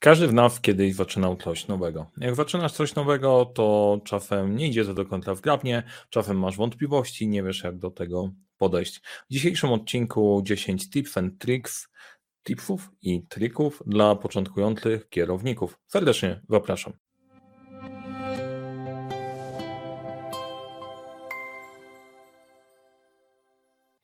Każdy w nas kiedyś zaczynał coś nowego. Jak zaczynasz coś nowego, to czasem nie idzie to do końca wgrabnie, czasem masz wątpliwości, nie wiesz jak do tego podejść. W dzisiejszym odcinku 10 tips and tricks, tipsów i trików dla początkujących kierowników. Serdecznie zapraszam.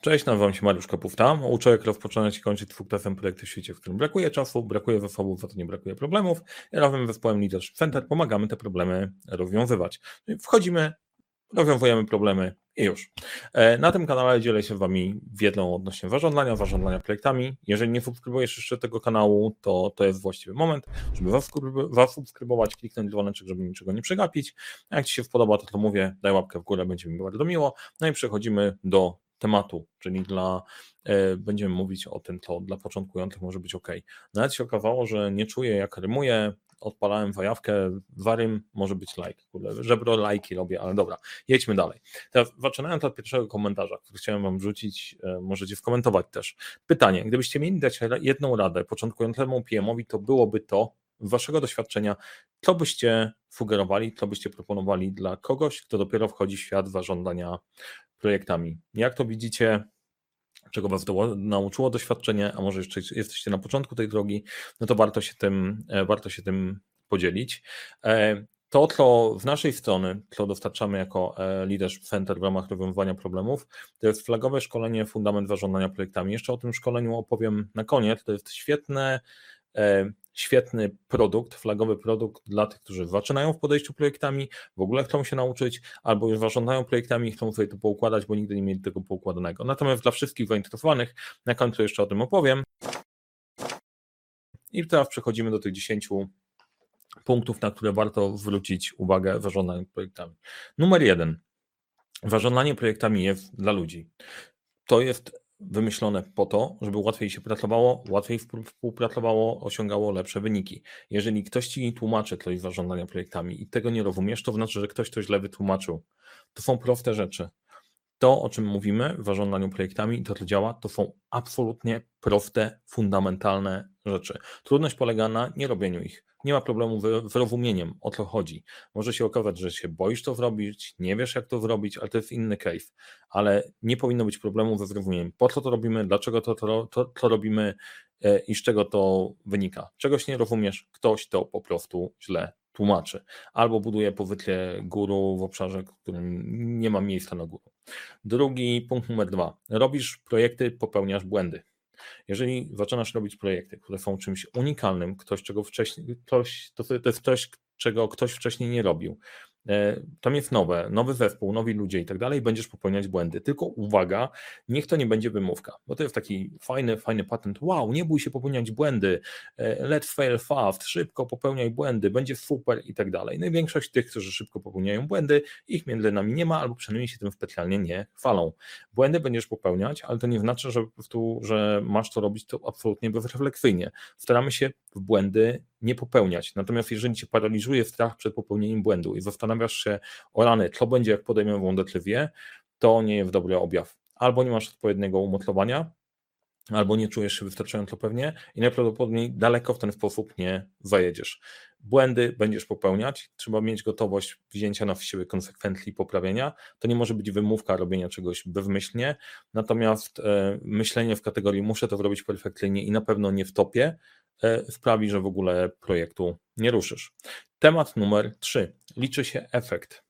Cześć, nazywam się Mariusz Kapufta. Uczę, jak rozpoczynać i kończyć dwukrotnym projekty w świecie, w którym brakuje czasu, brakuje zasobów, za to nie brakuje problemów. I razem z zespołem Leadership Center pomagamy te problemy rozwiązywać. Wchodzimy, rozwiązujemy problemy i już. E, na tym kanale dzielę się z Wami wiedzą odnośnie zarządzania, zarządzania projektami. Jeżeli nie subskrybujesz jeszcze tego kanału, to to jest właściwy moment, żeby zasubskrybować, kliknąć dzwoneczek, żeby niczego nie przegapić. Jak Ci się podoba, to to mówię, daj łapkę w górę, będzie mi bardzo miło. No i przechodzimy do tematu, czyli dla, e, będziemy mówić o tym, co dla początkujących może być ok. Nawet się okazało, że nie czuję jak rymuję, odpalałem wajawkę, warym może być like, kurde, żebro lajki robię, ale dobra, jedźmy dalej. Teraz zaczynając od pierwszego komentarza, który chciałem wam wrzucić, e, możecie skomentować też. Pytanie, gdybyście mieli dać jedną radę początkującemu PM-owi, to byłoby to, waszego doświadczenia, co byście sugerowali, co byście proponowali dla kogoś, kto dopiero wchodzi w świat zarządzania projektami. Jak to widzicie, czego Was to nauczyło doświadczenie, a może jeszcze jesteście na początku tej drogi, no to warto się tym, e, warto się tym podzielić. E, to, co z naszej strony, co dostarczamy jako e, Leadership Center w ramach rozwiązywania problemów, to jest flagowe szkolenie Fundament Zarządzania Projektami. Jeszcze o tym szkoleniu opowiem na koniec. To jest świetne świetny produkt, flagowy produkt dla tych, którzy zaczynają w podejściu projektami, w ogóle chcą się nauczyć, albo już zarządzają projektami i chcą sobie to poukładać, bo nigdy nie mieli tego poukładanego. Natomiast dla wszystkich zainteresowanych, na końcu jeszcze o tym opowiem. I teraz przechodzimy do tych 10 punktów, na które warto zwrócić uwagę zarządzając projektami. Numer jeden. Zarządzanie projektami jest dla ludzi. To jest wymyślone po to, żeby łatwiej się pracowało, łatwiej współpracowało, osiągało lepsze wyniki. Jeżeli ktoś ci tłumaczy coś zarządzania projektami i tego nie rozumiesz, to znaczy, że ktoś to źle wytłumaczył. To są proste rzeczy. To, o czym mówimy w zarządzaniu projektami i to, co działa, to są absolutnie proste, fundamentalne rzeczy. Trudność polega na nierobieniu ich nie ma problemu z rozumieniem, o co chodzi. Może się okazać, że się boisz to zrobić, nie wiesz jak to zrobić, ale to jest inny case. Ale nie powinno być problemu ze zrozumieniem, po co to robimy, dlaczego to, to, to, to robimy e, i z czego to wynika. Czegoś nie rozumiesz, ktoś to po prostu źle tłumaczy. Albo buduje powytlie guru w obszarze, w którym nie ma miejsca na guru. Drugi punkt numer dwa. Robisz projekty, popełniasz błędy. Jeżeli zaczynasz robić projekty, które są czymś unikalnym, ktoś czego wcześniej, ktoś, to, to jest coś, czego ktoś wcześniej nie robił, tam jest nowe, nowy zespół, nowi ludzie i tak dalej, będziesz popełniać błędy. Tylko uwaga, niech to nie będzie wymówka, bo to jest taki fajny, fajny patent. Wow, nie bój się popełniać błędy, e, let's fail fast, szybko popełniaj błędy, będzie super i tak dalej. No i większość tych, którzy szybko popełniają błędy, ich między nami nie ma, albo przynajmniej się tym specjalnie nie chwalą. Błędy będziesz popełniać, ale to nie znaczy, że że masz to robić to absolutnie bezrefleksyjnie. Staramy się w błędy nie popełniać. Natomiast jeżeli cię paraliżuje strach przed popełnieniem błędu i zastanawiasz się, o rany, co będzie, jak podejmę decyzję, to nie jest dobry objaw. Albo nie masz odpowiedniego umocowania, albo nie czujesz się wystarczająco pewnie i najprawdopodobniej daleko w ten sposób nie zajedziesz. Błędy będziesz popełniać, trzeba mieć gotowość wzięcia na siebie konsekwencji i poprawienia. To nie może być wymówka robienia czegoś bezmyślnie, natomiast e, myślenie w kategorii muszę to zrobić perfekcyjnie i na pewno nie w topie, E, sprawi, że w ogóle projektu nie ruszysz. Temat numer 3. Liczy się efekt.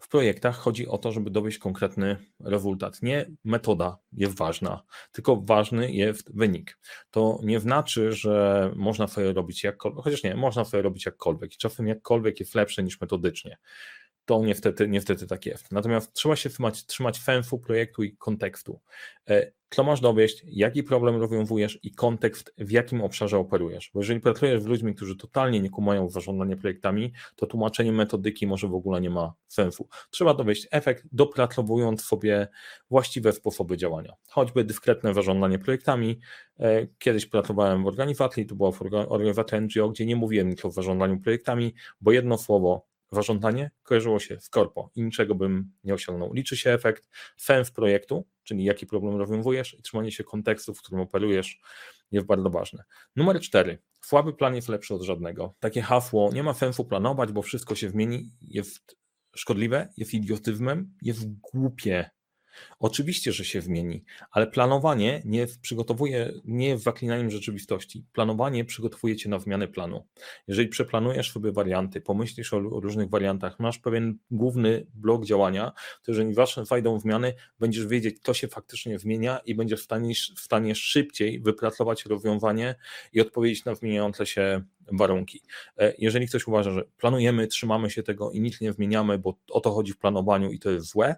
W projektach chodzi o to, żeby dowieść konkretny rezultat. Nie metoda jest ważna, tylko ważny jest wynik. To nie znaczy, że można sobie robić jakkolwiek, chociaż nie, można sobie robić jakkolwiek i czasem jakkolwiek jest lepsze niż metodycznie to niestety, niestety tak jest. Natomiast trzeba się trzymać, trzymać sensu projektu i kontekstu. E, co masz dowieść, jaki problem rozwiązujesz i kontekst, w jakim obszarze operujesz. Bo jeżeli pracujesz z ludźmi, którzy totalnie nie kumają zarządzanie projektami, to tłumaczenie metodyki może w ogóle nie ma sensu. Trzeba dowieść efekt, dopracowując sobie właściwe sposoby działania. Choćby dyskretne zarządzanie projektami. E, kiedyś pracowałem w organizacji, to była organizacja NGO, gdzie nie mówiłem nic o zarządzaniu projektami, bo jedno słowo zarządzanie kojarzyło się z korpo i niczego bym nie osiągnął. Liczy się efekt, sens projektu, czyli jaki problem rozwiązujesz i trzymanie się kontekstu, w którym operujesz jest bardzo ważne. Numer cztery. Słaby plan jest lepszy od żadnego. Takie hasło, nie ma sensu planować, bo wszystko się zmieni, jest szkodliwe, jest idiotyzmem, jest głupie. Oczywiście, że się zmieni, ale planowanie nie przygotowuje, nie jest zaklinaniem rzeczywistości. Planowanie przygotowuje cię na zmianę planu. Jeżeli przeplanujesz sobie warianty, pomyślisz o, o różnych wariantach, masz pewien główny blok działania, to jeżeli wasze zajdą zmiany, będziesz wiedzieć, co się faktycznie zmienia i będziesz w stanie, w stanie szybciej wypracować rozwiązanie i odpowiedzieć na zmieniające się warunki. E, jeżeli ktoś uważa, że planujemy, trzymamy się tego i nic nie zmieniamy, bo o to chodzi w planowaniu i to jest złe,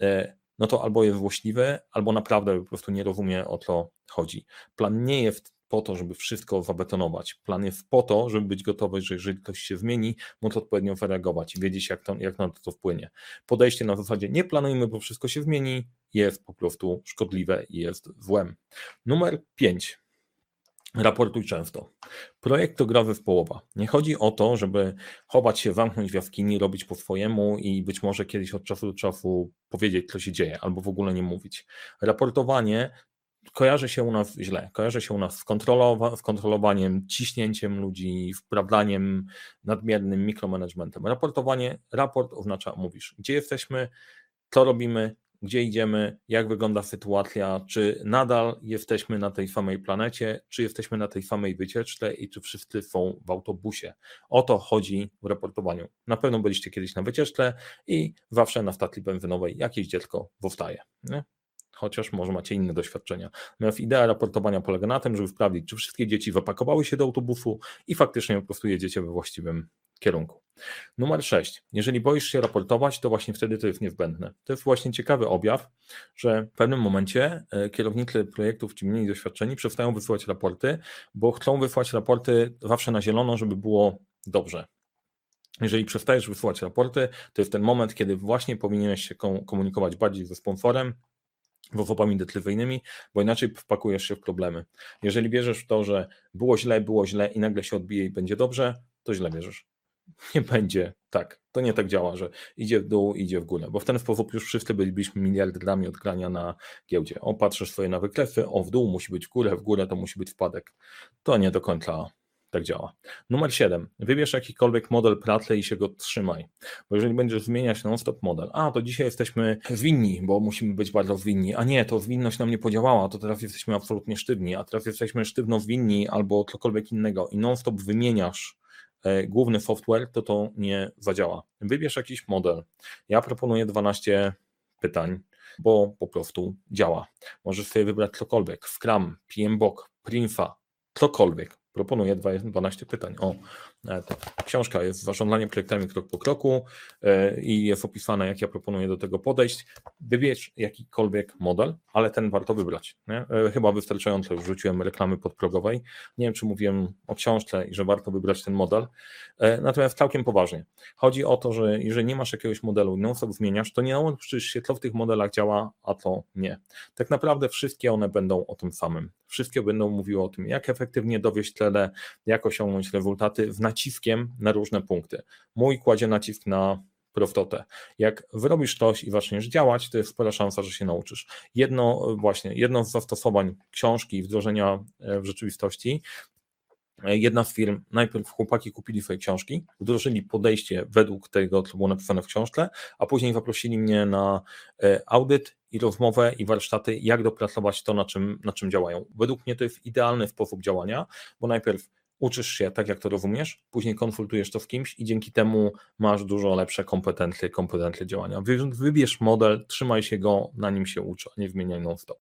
e, no to albo jest złośliwy, albo naprawdę po prostu nie rozumie o co chodzi. Plan nie jest po to, żeby wszystko zabetonować. Plan jest po to, żeby być gotowy, że jeżeli ktoś się zmieni, móc odpowiednio zareagować i wiedzieć, jak, to, jak na to, to wpłynie. Podejście na zasadzie nie planujmy, bo wszystko się zmieni, jest po prostu szkodliwe i jest złem. Numer 5. Raportuj często. Projekt to gra w połowa. Nie chodzi o to, żeby chować się, zamknąć w jaskini, robić po swojemu i być może kiedyś od czasu do czasu powiedzieć, co się dzieje, albo w ogóle nie mówić. Raportowanie kojarzy się u nas źle. Kojarzy się u nas z, kontrolowa- z kontrolowaniem, ciśnięciem ludzi, wprawdaniem nadmiernym mikromanagementem. Raportowanie, raport oznacza, mówisz, gdzie jesteśmy, co robimy, gdzie idziemy, jak wygląda sytuacja, czy nadal jesteśmy na tej samej planecie, czy jesteśmy na tej samej wycieczce i czy wszyscy są w autobusie. O to chodzi w raportowaniu. Na pewno byliście kiedyś na wycieczce i zawsze na stacji benzynowej jakieś dziecko powstaje. Nie? chociaż może macie inne doświadczenia. Natomiast idea raportowania polega na tym, żeby sprawdzić, czy wszystkie dzieci wypakowały się do autobusu i faktycznie po prostu jedziecie we właściwym kierunku. Numer 6. Jeżeli boisz się raportować, to właśnie wtedy to jest niezbędne. To jest właśnie ciekawy objaw, że w pewnym momencie e, kierownicy projektów, ci mniej doświadczeni, przestają wysyłać raporty, bo chcą wysłać raporty zawsze na zielono, żeby było dobrze. Jeżeli przestajesz wysyłać raporty, to jest ten moment, kiedy właśnie powinieneś się komunikować bardziej ze sponsorem, wowopami decyzyjnymi, bo inaczej wpakujesz się w problemy. Jeżeli wierzysz w to, że było źle, było źle i nagle się odbije i będzie dobrze, to źle wierzysz nie będzie tak. To nie tak działa, że idzie w dół, idzie w górę, bo w ten sposób już wszyscy bylibyśmy miliarderami od grania na giełdzie. O, patrzysz swoje na wykresy, o, w dół musi być w górę, w górę to musi być wpadek. To nie do końca tak działa. Numer 7. Wybierz jakikolwiek model pracy i się go trzymaj. Bo jeżeli będziesz zmieniać non-stop model, a to dzisiaj jesteśmy zwinni, bo musimy być bardzo zwinni, a nie, to zwinność nam nie podziałała, to teraz jesteśmy absolutnie sztywni, a teraz jesteśmy sztywno zwinni albo cokolwiek innego i non-stop wymieniasz główny software, to to nie zadziała. Wybierz jakiś model. Ja proponuję 12 pytań, bo po prostu działa. Możesz sobie wybrać cokolwiek, Scrum, PMBOK, Prinfa, cokolwiek. Proponuję 12 pytań. O, e, ta książka jest zarządzanie projektami krok po kroku e, i jest opisane, jak ja proponuję do tego podejść. Wybierz jakikolwiek model, ale ten warto wybrać. Nie? E, chyba wystarczająco już rzuciłem reklamy podprogowej. Nie wiem, czy mówiłem o książce i że warto wybrać ten model. Natomiast całkiem poważnie. Chodzi o to, że jeżeli nie masz jakiegoś modelu i non stop zmieniasz, to nie nauczysz się, co w tych modelach działa, a to nie. Tak naprawdę wszystkie one będą o tym samym. Wszystkie będą mówiły o tym, jak efektywnie dowieść cele, jak osiągnąć rezultaty, w naciskiem na różne punkty. Mój kładzie nacisk na prostotę. Jak wyrobisz coś i zaczniesz działać, to jest spora szansa, że się nauczysz. Jedno właśnie, jedno z zastosowań książki i wdrożenia e, w rzeczywistości Jedna z firm, najpierw chłopaki kupili swoje książki, wdrożyli podejście według tego, co było napisane w książce, a później zaprosili mnie na e, audyt i rozmowę i warsztaty, jak dopracować to, na czym, na czym działają. Według mnie to jest idealny sposób działania, bo najpierw uczysz się tak, jak to rozumiesz, później konsultujesz to z kimś i dzięki temu masz dużo lepsze kompetencje, kompetencje działania. Wybierz model, trzymaj się go, na nim się ucz, nie zmieniaj non-stop.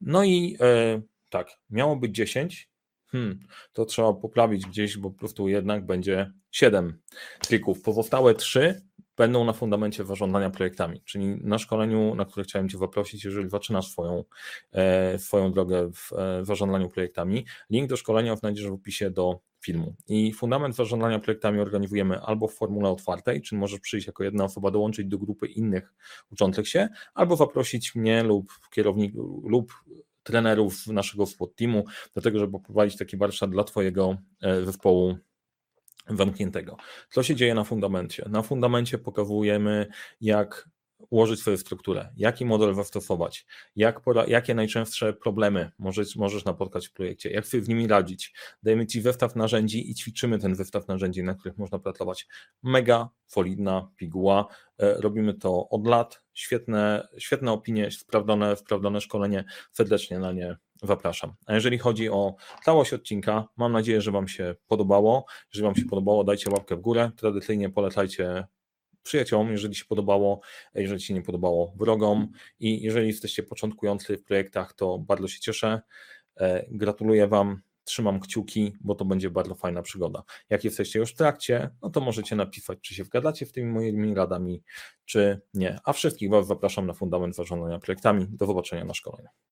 No i yy, tak, miało być 10, hmm, to trzeba poprawić gdzieś, bo po prostu jednak będzie 7 trików. Pozostałe 3 będą na fundamencie zarządzania projektami, czyli na szkoleniu, na które chciałem Cię zaprosić, jeżeli zaczynasz swoją, e, swoją drogę w e, zarządzaniu projektami. Link do szkolenia znajdziesz w opisie do filmu. I fundament zarządzania projektami organizujemy albo w formule otwartej, czyli możesz przyjść jako jedna osoba, dołączyć do grupy innych uczących się, albo zaprosić mnie lub kierownik lub trenerów naszego sport teamu do tego, żeby poprowadzić taki warsztat dla Twojego e, zespołu zamkniętego. Co się dzieje na fundamencie? Na fundamencie pokazujemy, jak ułożyć swoją strukturę, jaki model zastosować, jak jakie najczęstsze problemy możesz, możesz napotkać w projekcie, jak sobie w nimi radzić. Dajemy Ci zestaw narzędzi i ćwiczymy ten zestaw narzędzi, na których można pracować. Mega solidna piguła. E, robimy to od lat. Świetne, świetne opinie, sprawdzone, sprawdzone szkolenie. Serdecznie na nie zapraszam. A jeżeli chodzi o całość odcinka, mam nadzieję, że Wam się podobało. Jeżeli Wam się podobało, dajcie łapkę w górę. Tradycyjnie polecajcie przyjaciołom, jeżeli się podobało, jeżeli się nie podobało, wrogom i jeżeli jesteście początkujący w projektach, to bardzo się cieszę. E, gratuluję Wam, trzymam kciuki, bo to będzie bardzo fajna przygoda. Jak jesteście już w trakcie, no to możecie napisać, czy się wgadacie w tymi moimi radami, czy nie. A wszystkich Was zapraszam na fundament zarządzania projektami. Do zobaczenia na szkoleniu.